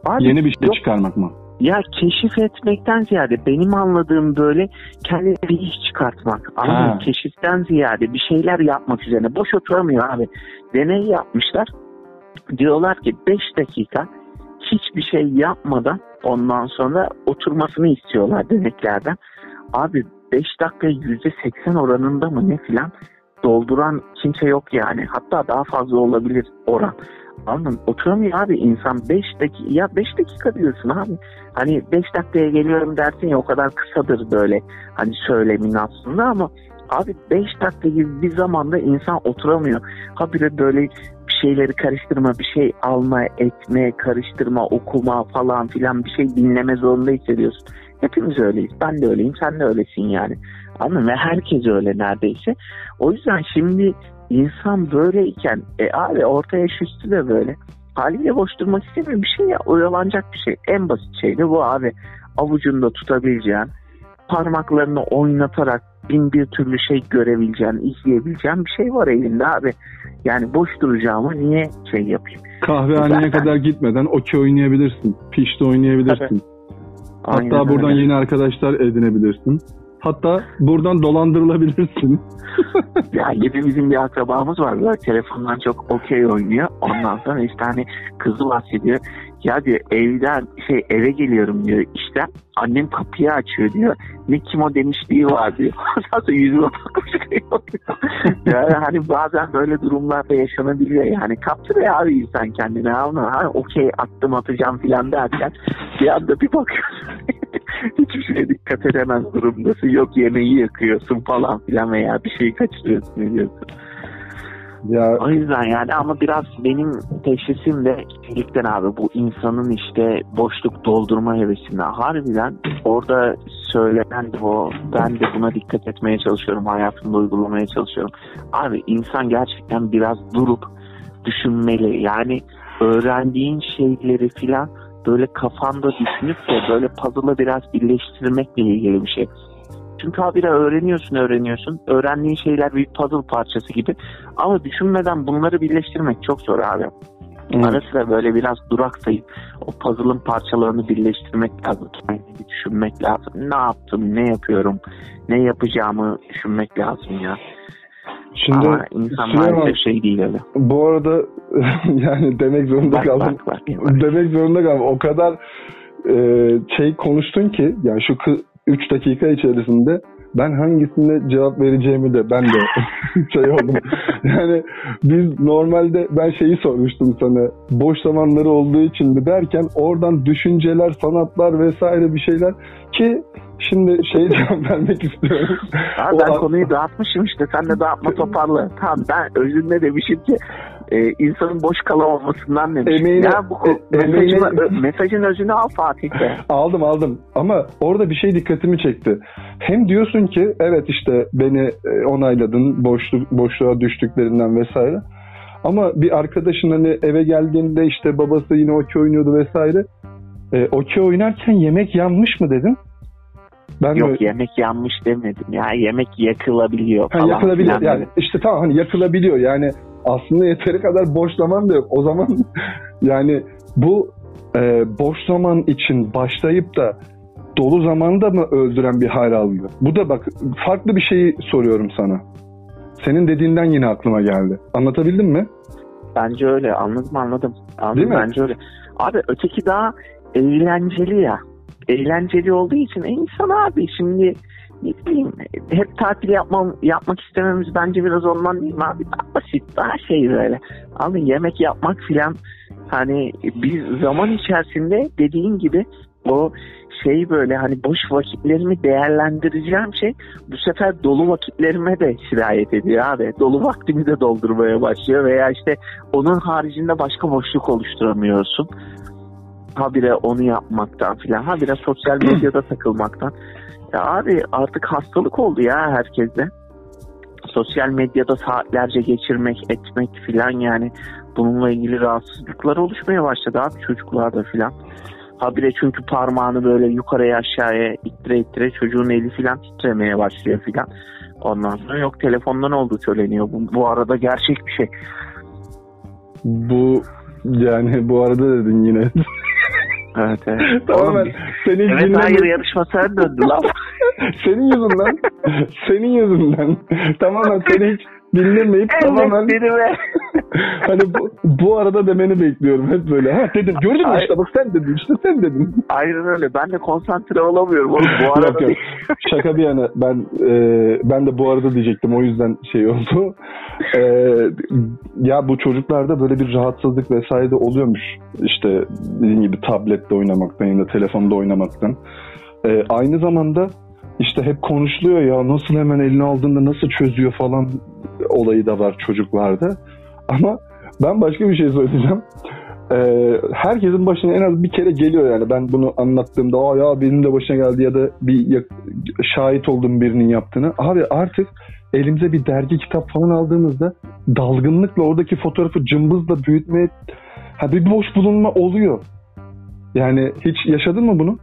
Abi, Yeni bir şey yok, çıkarmak mı? Ya keşif etmekten ziyade benim anladığım böyle kendine bir iş çıkartmak. Mı? Keşiften ziyade bir şeyler yapmak üzerine. Boş oturamıyor abi. Deney yapmışlar. Diyorlar ki 5 dakika hiçbir şey yapmadan ondan sonra oturmasını istiyorlar deneklerden. Abi 5 dakika %80 oranında mı ne filan dolduran kimse yok yani. Hatta daha fazla olabilir oran. Anladın mı? Oturamıyor abi insan 5 dakika ya 5 dakika diyorsun abi. Hani 5 dakikaya geliyorum dersin ya o kadar kısadır böyle hani söylemin aslında ama abi 5 dakika gibi bir zamanda insan oturamıyor. Habire böyle bir şeyleri karıştırma, bir şey alma, etme, karıştırma, okuma falan filan bir şey dinleme zorunda hissediyorsun. Hepimiz öyleyiz. Ben de öyleyim, sen de öylesin yani. Anladın? Ve herkes öyle neredeyse. O yüzden şimdi insan böyleyken e abi orta yaş üstü de böyle. Haliyle boş durmak istemiyor. Bir şey ya oyalanacak bir şey. En basit şey de bu abi. Avucunda tutabileceğin, parmaklarını oynatarak bin bir türlü şey görebileceğin, izleyebileceğin bir şey var elinde abi. Yani boş duracağımı niye şey yapayım? Kahvehaneye Zaten- kadar gitmeden okey oynayabilirsin. Pişti oynayabilirsin. Hatta Aynen buradan öyle. yeni arkadaşlar edinebilirsin. Hatta buradan dolandırılabilirsin. Ya gibi bizim bir akrabamız var. Böyle telefondan çok okey oynuyor. Ondan sonra işte hani kızı bahsediyor. Ya diyor evden şey eve geliyorum diyor işte annem kapıyı açıyor diyor. Ne kim o demişliği var diyor. Ondan sonra yüzüme bakıyor. yani hani bazen böyle durumlarda yaşanabiliyor yani. Kaptırıyor abi insan kendini. Ama hani okey attım atacağım filan derken bir anda bir bakıyorsun. Hiçbir şeye dikkat edemez durumdasın. Yok yemeği yakıyorsun falan filan veya bir şeyi kaçırıyorsun ediyorsun. Ya O yüzden yani ama biraz benim teşhisim de şeylikten abi bu insanın işte boşluk doldurma hevesinden. Harbiden orada söylenen de o ben de buna dikkat etmeye çalışıyorum. Hayatımda uygulamaya çalışıyorum. Abi insan gerçekten biraz durup düşünmeli. Yani öğrendiğin şeyleri filan böyle kafanda düşünüp de böyle puzzle'ı biraz birleştirmekle ilgili bir şey. Çünkü habire öğreniyorsun öğreniyorsun. Öğrendiğin şeyler bir puzzle parçası gibi. Ama düşünmeden bunları birleştirmek çok zor abi. Ara sıra böyle biraz duraksayıp o puzzle'ın parçalarını birleştirmek lazım. Kendini düşünmek lazım. Ne yaptım, ne yapıyorum, ne yapacağımı düşünmek lazım ya. şimdi Ama insan Süleyman, şey değil öyle. bu arada yani demek zorunda Bak kaldım. bak bak. bak. Demek zorunda kaldım. O kadar e, şey konuştun ki yani şu 3 dakika içerisinde ben hangisine cevap vereceğimi de ben de şey oldum. Yani biz normalde ben şeyi sormuştum sana boş zamanları olduğu için mi derken oradan düşünceler, sanatlar vesaire bir şeyler ki şimdi şey cevap vermek istiyorum. Abi O ben an- konuyu dağıtmışım işte. Sen de dağıtma toparla. Tamam ben özünde demişim ki e, insanın boş kalamamasından demişim. Emeğine- ya bu e- mesajın, emeğine- mesajın özünü al Fatih de. Aldım aldım ama orada bir şey dikkatimi çekti. Hem diyorsun ki evet işte beni e, onayladın boşluk boşluğa düştüklerinden vesaire. Ama bir arkadaşın hani eve geldiğinde işte babası yine okey oynuyordu vesaire. E, okey oynarken yemek yanmış mı dedin? Ben Yok de, yemek yanmış demedim ya. Yemek yakılabiliyor ha, falan. yakılabiliyor. filan Yani dedim. işte tamam hani yakılabiliyor. Yani aslında yeteri kadar boş zaman da yok. O zaman yani bu e, boş zaman için başlayıp da dolu zamanda mı öldüren bir hal aldı? Bu da bak farklı bir şeyi soruyorum sana. Senin dediğinden yine aklıma geldi. Anlatabildim mi? Bence öyle. Anladım anladım. anladım Değil mi? Bence öyle. Abi öteki daha eğlenceli ya. Eğlenceli olduğu için e, insan abi şimdi ne bileyim hep tatil yapmam, yapmak istememiz bence biraz ondan değil mi abi? Daha basit, daha şey böyle. Abi yemek yapmak filan hani bir zaman içerisinde dediğin gibi o şey böyle hani boş vakitlerimi değerlendireceğim şey bu sefer dolu vakitlerime de sirayet ediyor abi. Dolu vaktimi de doldurmaya başlıyor veya işte onun haricinde başka boşluk oluşturamıyorsun. Habire onu yapmaktan filan. Habire sosyal medyada takılmaktan. Ya abi artık hastalık oldu ya herkeste. Sosyal medyada saatlerce geçirmek, etmek filan yani bununla ilgili rahatsızlıklar oluşmaya başladı abi çocuklarda filan. Habire çünkü parmağını böyle yukarıya aşağıya ittire ittire çocuğun eli filan titremeye başlıyor filan. Ondan sonra yok telefondan olduğu söyleniyor. Bu, bu arada gerçek bir şey. Bu yani bu arada dedin yine. Evet evet. Tamamen Oğlum, seni evet dinleme- hayır yarışmasına döndü lan. senin yüzünden senin yüzünden tamamen seni hiç dinlemeyip tamamen Evet beni ve hani bu, bu arada demeni bekliyorum hep böyle. Ha dedim gördün mü işte bak sen dedin işte sen dedin. Aynen öyle. Ben de konsantre olamıyorum oğlum. Bu Yok, arada yok. değil. Şaka bir yana ben e, ben de bu arada diyecektim o yüzden şey oldu. E, ya bu çocuklarda böyle bir rahatsızlık vesaire de oluyormuş. İşte dediğim gibi tablette oynamaktan ya da telefonda oynamaktan. E, aynı zamanda işte hep konuşuluyor ya nasıl hemen eline aldığında nasıl çözüyor falan olayı da var çocuklarda. Ama ben başka bir şey söyleyeceğim. Ee, herkesin başına en az bir kere geliyor yani. Ben bunu anlattığımda Aa ya benim de başına geldi ya da bir şahit olduğum birinin yaptığını. Abi artık elimize bir dergi kitap falan aldığımızda dalgınlıkla oradaki fotoğrafı cımbızla büyütmeye ha bir boş bulunma oluyor. Yani hiç yaşadın mı bunu?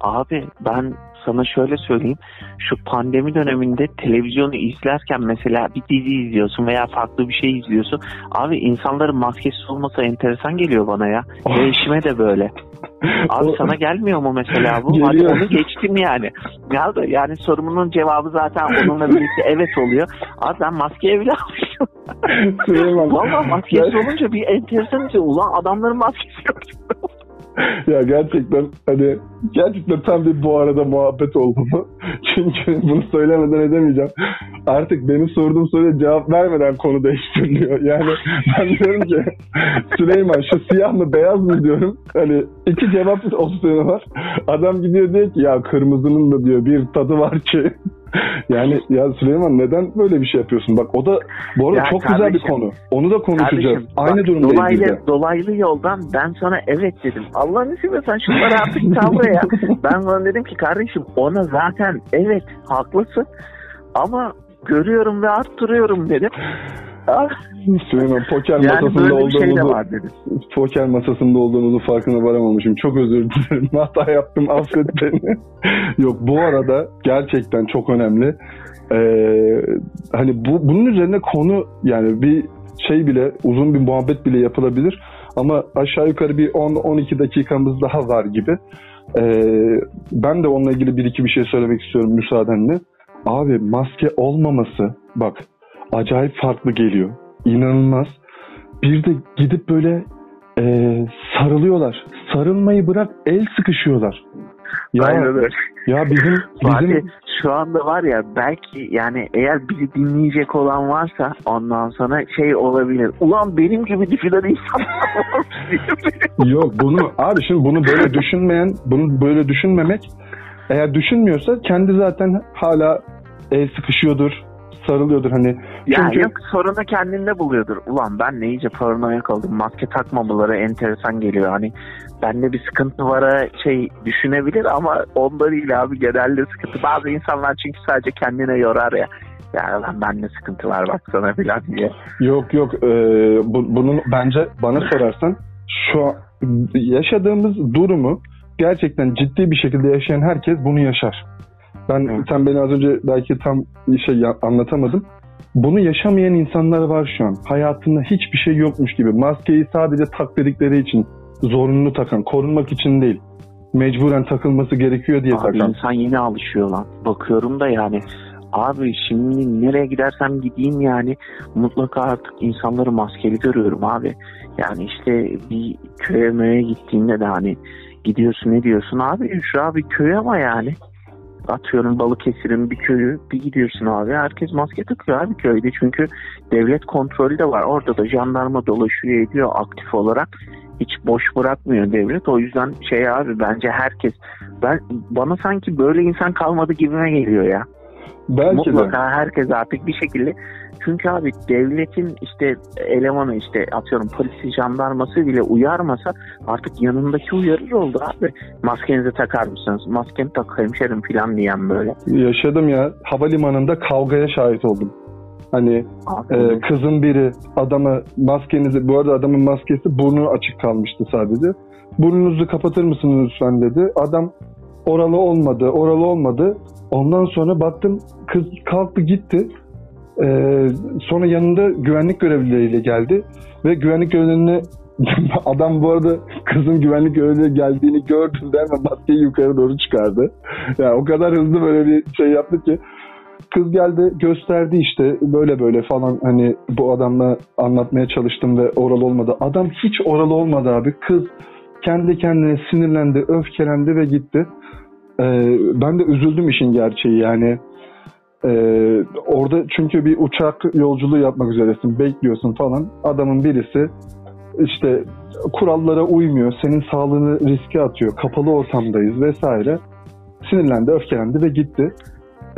Abi ben sana şöyle söyleyeyim. Şu pandemi döneminde televizyonu izlerken mesela bir dizi izliyorsun veya farklı bir şey izliyorsun. Abi insanların maskesiz olması enteresan geliyor bana ya. Ve eşime de böyle. Abi O- sana gelmiyor mu mesela bu? Geliyor. Hadi onu geçtim yani. Ya da yani sorumunun cevabı zaten onunla birlikte evet oluyor. Abi ben maskeye bile almışım. Valla maskesiz olunca bir enteresan şey. Ulan adamların maskesi yok. ya gerçekten hani gerçekten tam bir bu arada muhabbet oldu bu. Çünkü bunu söylemeden edemeyeceğim. Artık benim sorduğum soruya cevap vermeden konu değiştiriliyor. Yani ben diyorum ki Süleyman şu siyah mı beyaz mı diyorum. Hani iki cevap opsiyonu var. Adam gidiyor diyor ki ya kırmızının da diyor bir tadı var ki. Yani ya Süleyman neden böyle bir şey yapıyorsun? Bak o da bu arada Ya çok güzel bir kardeşim, konu. Onu da konuşacağız. Kardeşim, Aynı bak, durumdayız biz de. dolaylı, dolaylı yoldan ben sana evet dedim. Allah'ını seversen şunları artık kavra ya. Ben sana dedim ki kardeşim ona zaten evet haklısın ama görüyorum ve arttırıyorum dedim. Ah, Süleyman poker Yani masasında şey olduğumuzu dedim. poker masasında olduğumuzu farkına varamamışım. Çok özür dilerim. Hata yaptım. Affet beni. Yok bu arada gerçekten çok önemli. Ee, hani bu bunun üzerine konu yani bir şey bile uzun bir muhabbet bile yapılabilir. Ama aşağı yukarı bir 10-12 dakikamız daha var gibi. Ee, ben de onunla ilgili bir iki bir şey söylemek istiyorum müsaadenle. Abi maske olmaması bak acayip farklı geliyor. İnanılmaz. Bir de gidip böyle e, sarılıyorlar. Sarılmayı bırak el sıkışıyorlar. Ya, Aynen öyle. ya bizim bizim şu anda var ya belki yani eğer bizi dinleyecek olan varsa ondan sonra şey olabilir. Ulan benim gibi düşünen insanlar var yok bunu abi şimdi bunu böyle düşünmeyen bunu böyle düşünmemek eğer düşünmüyorsa kendi zaten hala el sıkışıyordur, sarılıyordur hani. Ya Çünkü- yok sorunu kendinde buluyordur. Ulan ben ne iyice paranoyak oldum. Maske takmamaları enteresan geliyor. Hani bende bir sıkıntı var şey düşünebilir ama onda değil abi genelde sıkıntı. Bazı insanlar çünkü sadece kendine yorar ya. Ya lan bende sıkıntı var baksana filan diye. Yok yok e, bu- bunun bence bana sorarsan şu an yaşadığımız durumu gerçekten ciddi bir şekilde yaşayan herkes bunu yaşar. Ben Evet. sen beni az önce belki tam şey anlatamadım. Bunu yaşamayan insanlar var şu an. Hayatında hiçbir şey yokmuş gibi. Maskeyi sadece tak dedikleri için zorunlu takan, korunmak için değil. Mecburen takılması gerekiyor diye Abi takan. insan yine alışıyor lan. Bakıyorum da yani abi şimdi nereye gidersem gideyim yani mutlaka artık insanları maskeli görüyorum abi. Yani işte bir köye möye gittiğinde de hani gidiyorsun ne diyorsun abi şu abi köy ama yani atıyorum Balıkesir'in bir köyü bir gidiyorsun abi herkes maske takıyor abi köyde çünkü devlet kontrolü de var orada da jandarma dolaşıyor ediyor aktif olarak hiç boş bırakmıyor devlet o yüzden şey abi bence herkes ben bana sanki böyle insan kalmadı gibime geliyor ya. Belki de. Mutlaka herkes artık bir şekilde çünkü abi devletin işte elemanı işte atıyorum polisi jandarması bile uyarmasa artık yanındaki uyarır oldu abi. Maskenizi takar mısınız? Maskeni tak hemşerim falan diyen böyle. Yaşadım ya. Havalimanında kavgaya şahit oldum. Hani Ee, kızın biri adama maskenizi, bu arada adamın maskesi burnu açık kalmıştı sadece. Burnunuzu kapatır mısınız lütfen dedi. Adam oralı olmadı, oralı olmadı. Ondan sonra baktım kız kalktı gitti. Ee, sonra yanında güvenlik görevlileriyle geldi. Ve güvenlik görevlilerine adam bu arada kızın güvenlik görevlileri geldiğini gördüğünde hemen maskeyi yukarı doğru çıkardı. Yani o kadar hızlı böyle bir şey yaptı ki kız geldi gösterdi işte böyle böyle falan hani bu adamla anlatmaya çalıştım ve oral olmadı. Adam hiç oral olmadı abi. Kız kendi kendine sinirlendi, öfkelendi ve gitti. Ee, ben de üzüldüm işin gerçeği yani. Ee, orada çünkü bir uçak yolculuğu yapmak üzeresin, bekliyorsun falan. Adamın birisi işte kurallara uymuyor, senin sağlığını riske atıyor, kapalı ortamdayız vesaire. Sinirlendi, öfkelendi ve gitti.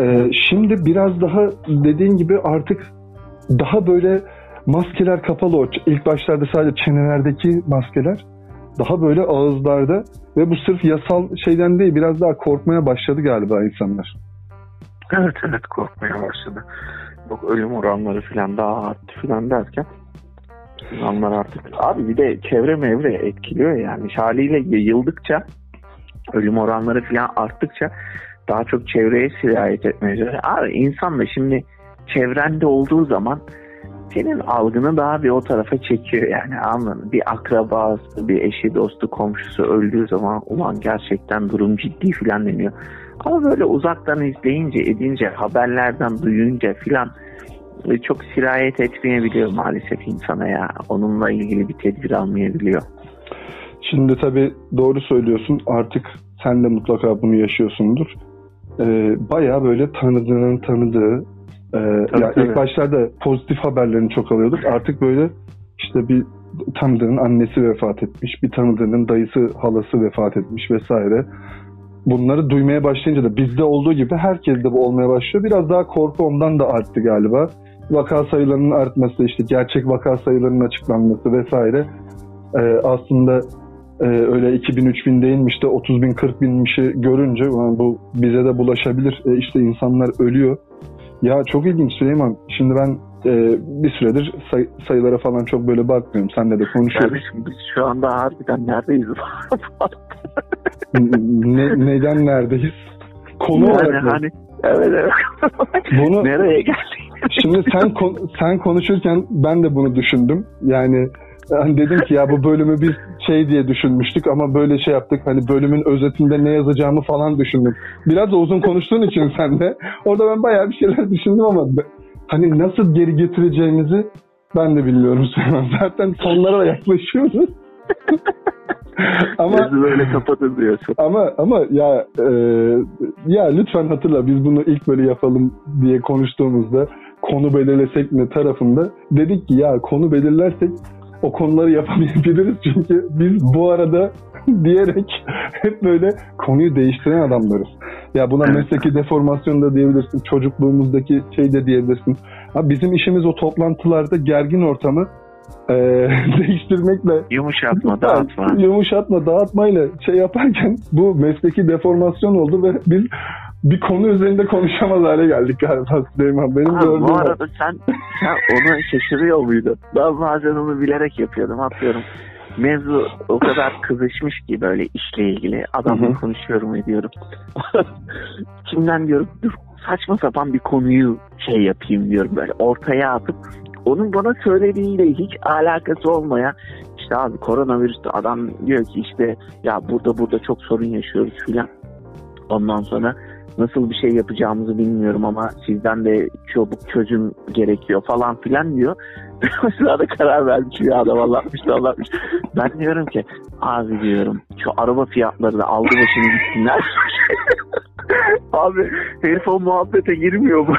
Ee, şimdi biraz daha dediğin gibi artık daha böyle maskeler kapalı. O ilk başlarda sadece çenelerdeki maskeler daha böyle ağızlarda ve bu sırf yasal şeyden değil biraz daha korkmaya başladı galiba insanlar. Evet evet korkmaya başladı. Yok ölüm oranları falan daha arttı falan derken insanlar artık abi bir de çevre mevre etkiliyor yani haliyle yayıldıkça ölüm oranları falan arttıkça daha çok çevreye sirayet etmeye çalışıyor. Abi insan da şimdi çevrende olduğu zaman senin algını daha bir o tarafa çekiyor yani anladın? Bir akrabası, bir eşi, dostu, komşusu öldüğü zaman ulan gerçekten durum ciddi filan deniyor. Ama böyle uzaktan izleyince, edince, haberlerden duyunca filan e, çok sirayet etmeyebiliyor maalesef insana ya. Onunla ilgili bir tedbir almayabiliyor. Şimdi tabii doğru söylüyorsun artık sen de mutlaka bunu yaşıyorsundur. Ee, bayağı böyle tanıdığının tanıdığı e, Tabii, ya tabii. ilk başlarda pozitif haberlerini çok alıyorduk. Artık böyle işte bir tanıdığının annesi vefat etmiş, bir tanıdığının dayısı, halası vefat etmiş vesaire. Bunları duymaya başlayınca da bizde olduğu gibi herkes de bu olmaya başlıyor. Biraz daha korku ondan da arttı galiba. Vaka sayılarının artması, işte gerçek vaka sayılarının açıklanması vesaire. Ee, aslında e, öyle 2000-3000 değilmiş de 30 bin 40 binmişi görünce "Ulan bu bize de bulaşabilir. E, işte insanlar ölüyor. Ya çok ilginç Süleyman. Şimdi ben e, bir süredir say- sayılara falan çok böyle bakmıyorum. Senle de konuşuyoruz. Kardeşim biz şu anda harbiden neredeyiz? ne, neden neredeyiz? Konu yani olarak mı? hani evet evet. Bunu Nereye geldik? şimdi sen kon- sen konuşurken ben de bunu düşündüm. Yani hani dedim ki ya bu bölümü biz şey diye düşünmüştük ama böyle şey yaptık. Hani bölümün özetinde ne yazacağımı falan düşündüm. Biraz da uzun konuştuğun için sen de. Orada ben bayağı bir şeyler düşündüm ama hani nasıl geri getireceğimizi ben de bilmiyorum. Zaten sonlara da yaklaşıyoruz. ama Bizi böyle kapatın diyorsun. ama ama ya e, ya lütfen hatırla biz bunu ilk böyle yapalım diye konuştuğumuzda konu belirlesek mi tarafında dedik ki ya konu belirlersek o konuları yapamayabiliriz çünkü biz bu arada diyerek hep böyle konuyu değiştiren adamlarız. Ya buna mesleki deformasyon da diyebilirsin, çocukluğumuzdaki şey de diyebilirsin. Ha, bizim işimiz o toplantılarda gergin ortamı e, değiştirmekle Yumuşatma, dağıtma. Yumuşatma, dağıtmayla şey yaparken bu mesleki deformasyon oldu ve biz bir konu üzerinde konuşamaz hale geldik galiba Süleyman. Benim gördüğüm bu arada sen, sen onu şaşırıyor muydun? Ben bazen onu bilerek yapıyordum. Atıyorum mevzu o kadar kızışmış ki böyle işle ilgili. Adamla konuşuyorum ediyorum. Kimden diyorum dur saçma sapan bir konuyu şey yapayım diyorum böyle ortaya atıp onun bana söylediğiyle hiç alakası olmaya işte abi koronavirüste adam diyor ki işte ya burada burada çok sorun yaşıyoruz filan. Ondan sonra nasıl bir şey yapacağımızı bilmiyorum ama sizden de çabuk çözüm gerekiyor falan filan diyor. sırada karar vermiş ya adam anlatmış anlatmış. Ben diyorum ki abi diyorum şu araba fiyatları da aldı başını gitsinler. Abi herif o muhabbete girmiyor mu?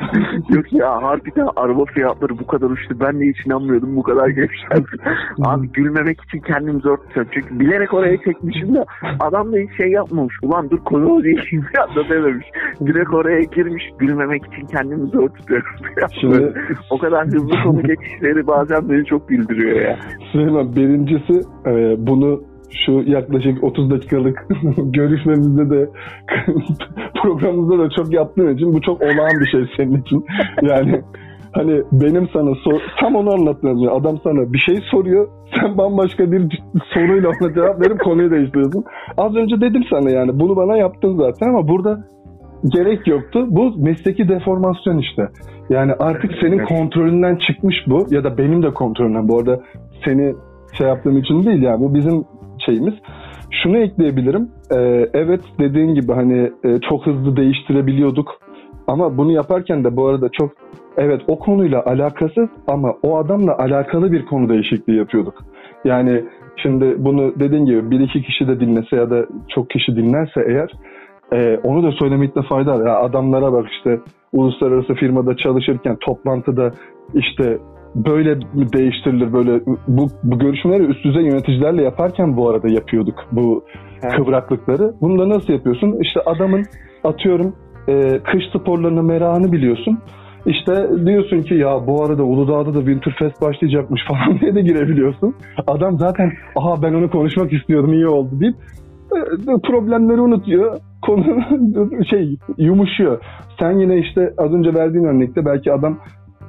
Yok ya harbiden araba fiyatları bu kadar uçtu. Ben de hiç inanmıyordum bu kadar gevşer. Abi gülmemek için kendim zor tutuyorum. Çünkü bilerek oraya çekmişim de adam da hiç şey yapmamış. Ulan dur konu o değil da dememiş. Direkt oraya girmiş. Gülmemek için kendimi zor tutuyorum. Şimdi, o kadar hızlı konu geçişleri bazen beni çok güldürüyor ya. Süleyman birincisi e, bunu şu yaklaşık 30 dakikalık görüşmemizde de programımızda da çok yaptığın için bu çok olağan bir şey senin için. Yani hani benim sana sor, tam onu anlattığım adam sana bir şey soruyor sen bambaşka bir soruyla ona cevap verip konuyu değiştiriyorsun. Az önce dedim sana yani bunu bana yaptın zaten ama burada gerek yoktu. Bu mesleki deformasyon işte. Yani artık senin kontrolünden çıkmış bu ya da benim de kontrolümden. Bu arada seni şey yaptığım için değil yani bu bizim şeyimiz. Şunu ekleyebilirim. Ee, evet dediğin gibi hani e, çok hızlı değiştirebiliyorduk. Ama bunu yaparken de bu arada çok evet o konuyla alakasız ama o adamla alakalı bir konu değişikliği yapıyorduk. Yani şimdi bunu dediğin gibi bir iki kişi de dinlese ya da çok kişi dinlerse eğer e, onu da söylemekte fayda var. Ya adamlara bak işte uluslararası firmada çalışırken toplantıda işte böyle değiştirilir böyle bu, bu görüşmeleri üst düzey yöneticilerle yaparken bu arada yapıyorduk bu evet. kıvraklıkları. Bunu da nasıl yapıyorsun? İşte adamın atıyorum e, kış sporlarını merakını biliyorsun. İşte diyorsun ki ya bu arada Uludağ'da da Winterfest başlayacakmış falan diye de girebiliyorsun. Adam zaten aha ben onu konuşmak istiyordum iyi oldu deyip e, problemleri unutuyor. Konu şey yumuşuyor. Sen yine işte az önce verdiğin örnekte belki adam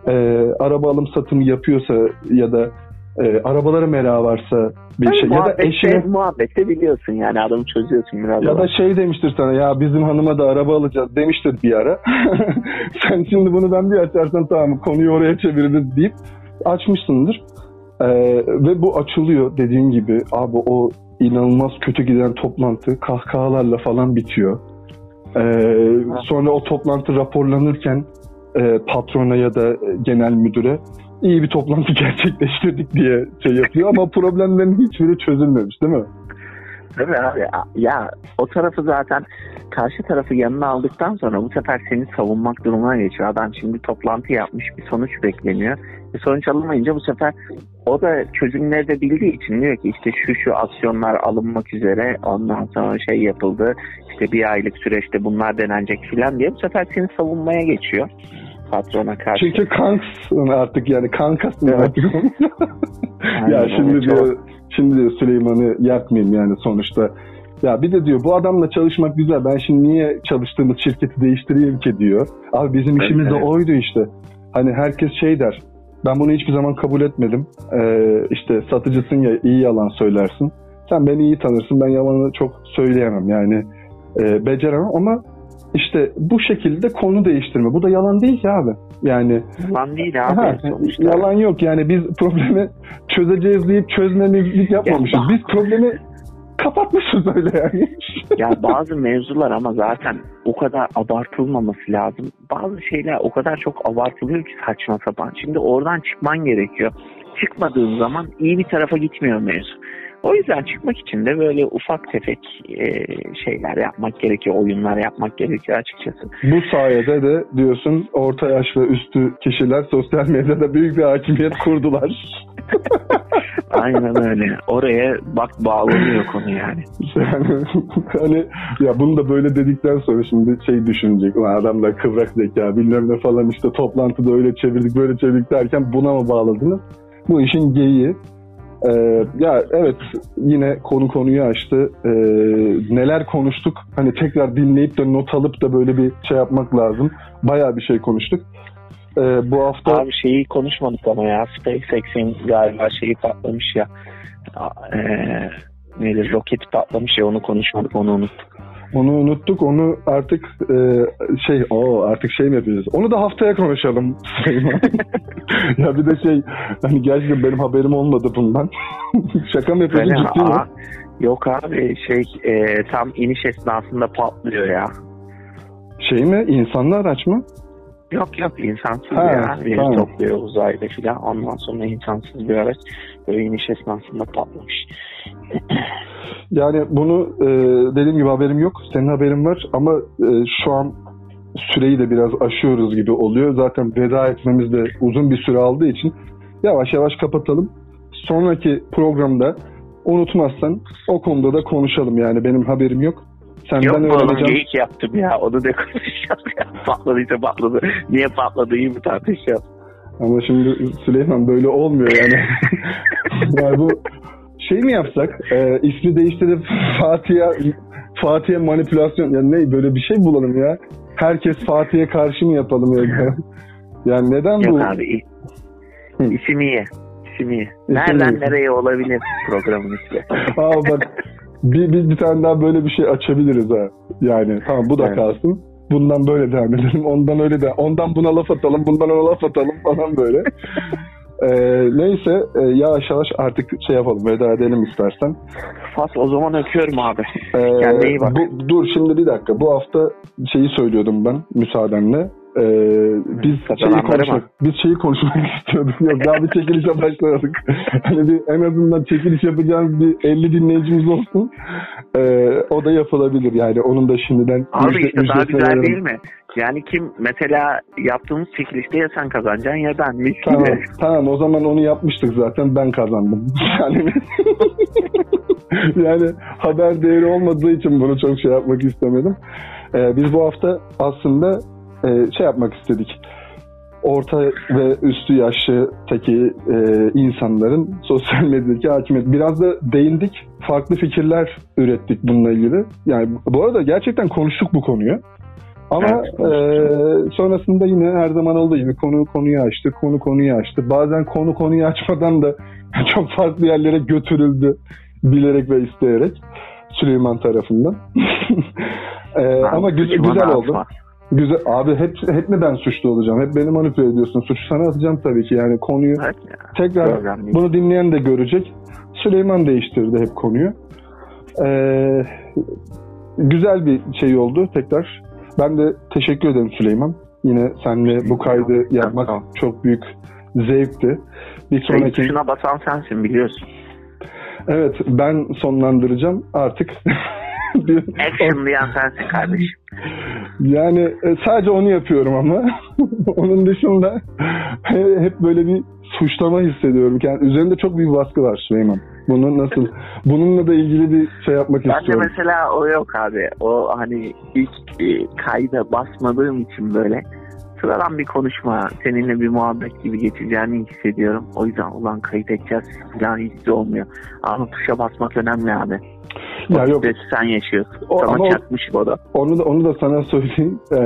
e, araba alım satımı yapıyorsa ya da e, arabalara merak varsa bir Tabii şey ya da eşine muhabbette biliyorsun yani adamı çözüyorsun biraz. Ya da şey demiştir sana ya bizim hanıma da araba alacağız demiştir bir ara. Sen şimdi bunu ben bir açarsan tamam konuyu oraya çeviririz deyip açmışsındır. Ee, ve bu açılıyor dediğin gibi abi o inanılmaz kötü giden toplantı kahkahalarla falan bitiyor. Ee, sonra o toplantı raporlanırken e, patrona ya da genel müdüre iyi bir toplantı gerçekleştirdik diye şey yapıyor ama problemlerin hiçbiri çözülmemiş değil mi? Tabii abi ya o tarafı zaten karşı tarafı yanına aldıktan sonra bu sefer seni savunmak durumuna geçiyor. Adam şimdi toplantı yapmış bir sonuç bekleniyor. Bir sonuç alamayınca bu sefer o da çözümleri de bildiği için diyor ki işte şu şu aksiyonlar alınmak üzere ondan sonra şey yapıldı. İşte bir aylık süreçte bunlar denenecek filan diye bu sefer seni savunmaya geçiyor patrona karşı. Çünkü kanksın artık yani kankasın evet. artık. ya şimdi diyor şimdi diyor Süleyman'ı yakmayayım yani sonuçta. Ya bir de diyor bu adamla çalışmak güzel. Ben şimdi niye çalıştığımız şirketi değiştireyim ki diyor. Abi bizim evet, işimiz de evet. oydu işte. Hani herkes şey der. Ben bunu hiçbir zaman kabul etmedim. Ee, işte satıcısın ya iyi yalan söylersin. Sen beni iyi tanırsın. Ben yalanı çok söyleyemem yani. E, beceremem ama işte bu şekilde konu değiştirme. Bu da yalan değil ki abi. Yani yalan değil abi. Aha, yalan yok yani biz problemi çözeceğiz deyip çözmemizlik yapmamışız. Ya, biz problemi kapatmışız öyle yani. ya bazı mevzular ama zaten o kadar abartılmaması lazım. Bazı şeyler o kadar çok abartılıyor ki saçma sapan. Şimdi oradan çıkman gerekiyor. Çıkmadığın zaman iyi bir tarafa gitmiyor mevzu. O yüzden çıkmak için de böyle ufak tefek e, şeyler yapmak gerekiyor, oyunlar yapmak gerekiyor açıkçası. Bu sayede de diyorsun orta yaş ve üstü kişiler sosyal medyada büyük bir hakimiyet kurdular. Aynen öyle. Oraya bak bağlanıyor konu yani. Yani hani ya bunu da böyle dedikten sonra şimdi şey düşünecek. Ulan adamlar kıvrak zeka bilmem ne falan işte toplantıda öyle çevirdik böyle çevirdik derken buna mı bağladınız? Bu işin geyiği. Ee, ya evet yine konu konuyu açtı. Ee, neler konuştuk? Hani tekrar dinleyip de not alıp da böyle bir şey yapmak lazım. Bayağı bir şey konuştuk. e, bu hafta Abi şeyi konuşmadık ama ya SpaceX'in galiba şeyi patlamış ya. Ee, nedir roketi patlamış ya onu konuşmadık onu unuttuk. Onu unuttuk. Onu artık e, şey o artık şey mi yapacağız? Onu da haftaya konuşalım. ya bir de şey hani gerçekten benim haberim olmadı bundan. Şaka mı yapıyorsun Böyle, ciddi mi? yok abi şey e, tam iniş esnasında patlıyor ya. Şey mi? İnsanlı araç mı? Yok yok insansız Ha, ya. Veri tamam. topluyor uzayda filan. Ondan sonra insansız bir araç böyle iniş esnasında patlamış. Yani bunu e, dediğim gibi haberim yok. Senin haberin var ama e, şu an süreyi de biraz aşıyoruz gibi oluyor. Zaten veda etmemiz de uzun bir süre aldığı için yavaş yavaş kapatalım. Sonraki programda unutmazsan o konuda da konuşalım yani benim haberim yok. Senden Yok bu oğlum öğreneceğim. geyik yaptım ya. Onu da konuşacağız ya. Patladıysa patladı. Niye patladı iyi mi tartışacağız. Ama şimdi Süleyman böyle olmuyor yani. yani bu şey mi yapsak? E, ismi değiştirip Fatih'e Fatih'e manipülasyon yani ne böyle bir şey bulalım ya. Herkes Fatih'e karşı mı yapalım ya? yani neden bu? Yok abi isim iyi. İsim iyi. Nereden iyi. nereye olabilir programın ismi. Aa bak bir, bir, bir tane daha böyle bir şey açabiliriz ha. Yani tamam bu da kalsın. Bundan böyle devam edelim. Ondan öyle de. Ondan buna laf atalım. Bundan ona laf atalım falan böyle. Ee, neyse e, yavaş yavaş artık şey yapalım. Veda edelim istersen. Fas o zaman öpüyorum abi. Ee, Kendine iyi bak. Bu, dur şimdi bir dakika. Bu hafta şeyi söylüyordum ben müsaadenle. Ee, biz şeyi konuşmak, biz şeyi konuşmak istiyorduk. Yok daha bir çekilişe başladık. hani bir, en azından çekiliş yapacağımız bir 50 dinleyicimiz olsun. Ee, o da yapılabilir yani. Onun da şimdiden Abi müjde- işte daha güzel verelim. değil mi? Yani kim mesela yaptığımız çekilişte ya sen kazanacaksın ya ben. Mis Tamam, gibi. tamam o zaman onu yapmıştık zaten ben kazandım. Yani yani haber değeri olmadığı için bunu çok şey yapmak istemedim. Ee, biz bu hafta aslında e, şey yapmak istedik. Orta ve üstü yaştaki e, insanların sosyal medyadaki hakimiyet. Biraz da değindik. Farklı fikirler ürettik bununla ilgili. Yani bu arada gerçekten konuştuk bu konuyu. Ama Evet, e, sonrasında yine her zaman olduğu gibi konu konuyu açtı, konu konuyu açtı. Bazen konu konuyu açmadan da çok farklı yerlere götürüldü bilerek ve isteyerek Süleyman tarafından. E, ama güzel, Suçuma güzel oldu. atma. Güzel. Abi hep hep mi ben suçlu olacağım? Hep beni manipüle ediyorsun. Suçu sana atacağım tabii ki. Yani konuyu Evet ya. tekrar bunu dinleyen de görecek. Süleyman değiştirdi hep konuyu. Ee, güzel bir şey oldu tekrar. Ben de teşekkür ederim Süleyman. Yine seninle bu kaydı yapmak Tamam. çok büyük zevkti. Bir Şey, sonraki tuşuna basan sensin biliyorsun. evet ben sonlandıracağım artık. Bir- Action diyen sensin kardeşim. Yani e, sadece onu yapıyorum ama onun dışında he- hep böyle bir suçlama hissediyorum. Yani üzerinde çok büyük baskı var Süleyman. Bunu nasıl bununla da ilgili bir şey yapmak Ben de istiyorum. mesela o yok abi. O hani ilk e, kayda basmadığım için böyle sıradan bir konuşma, seninle bir muhabbet gibi geçeceğini hissediyorum. O yüzden ulan kayıt edeceğiz falan hissi olmuyor. Ama tuşa basmak önemli abi. Ya o yok sen yaşıyorsun. O- Sana ama çakmış o da. onu da onu da sana söyleyeyim. E,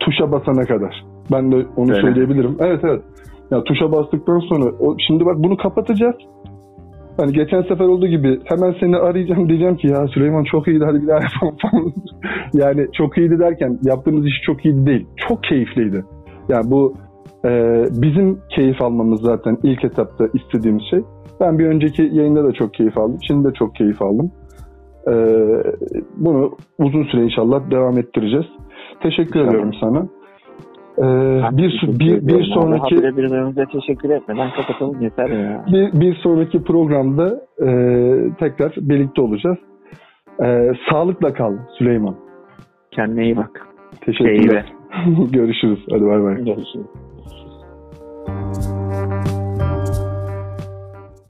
tuşa basana kadar. Ben de onu Öyle. söyleyebilirim. Evet evet. Ya tuşa bastıktan sonra o, şimdi bak bunu kapatacağız. Hani geçen sefer olduğu gibi hemen seni arayacağım diyeceğim ki ya Süleyman çok iyiydi hadi bir daha yapalım falan. yani çok iyiydi derken yaptığımız iş çok iyiydi değil. Çok keyifliydi. Yani bu e, bizim keyif almamız zaten ilk etapta istediğimiz şey. Ben bir önceki yayında da çok keyif aldım. Şimdi de çok keyif aldım. E, bunu uzun süre inşallah devam ettireceğiz. Teşekkür İnşallah. ediyorum sana. E, bir, bir, bir sonraki birbirimize teşekkür etmeden kapatalım yeter ya. bir, bir sonraki programda e, tekrar birlikte olacağız. E, sağlıkla kal Süleyman. Kendine iyi bak. Teşekkürler. Görüşürüz. Hadi bay bay. Görüşürüz.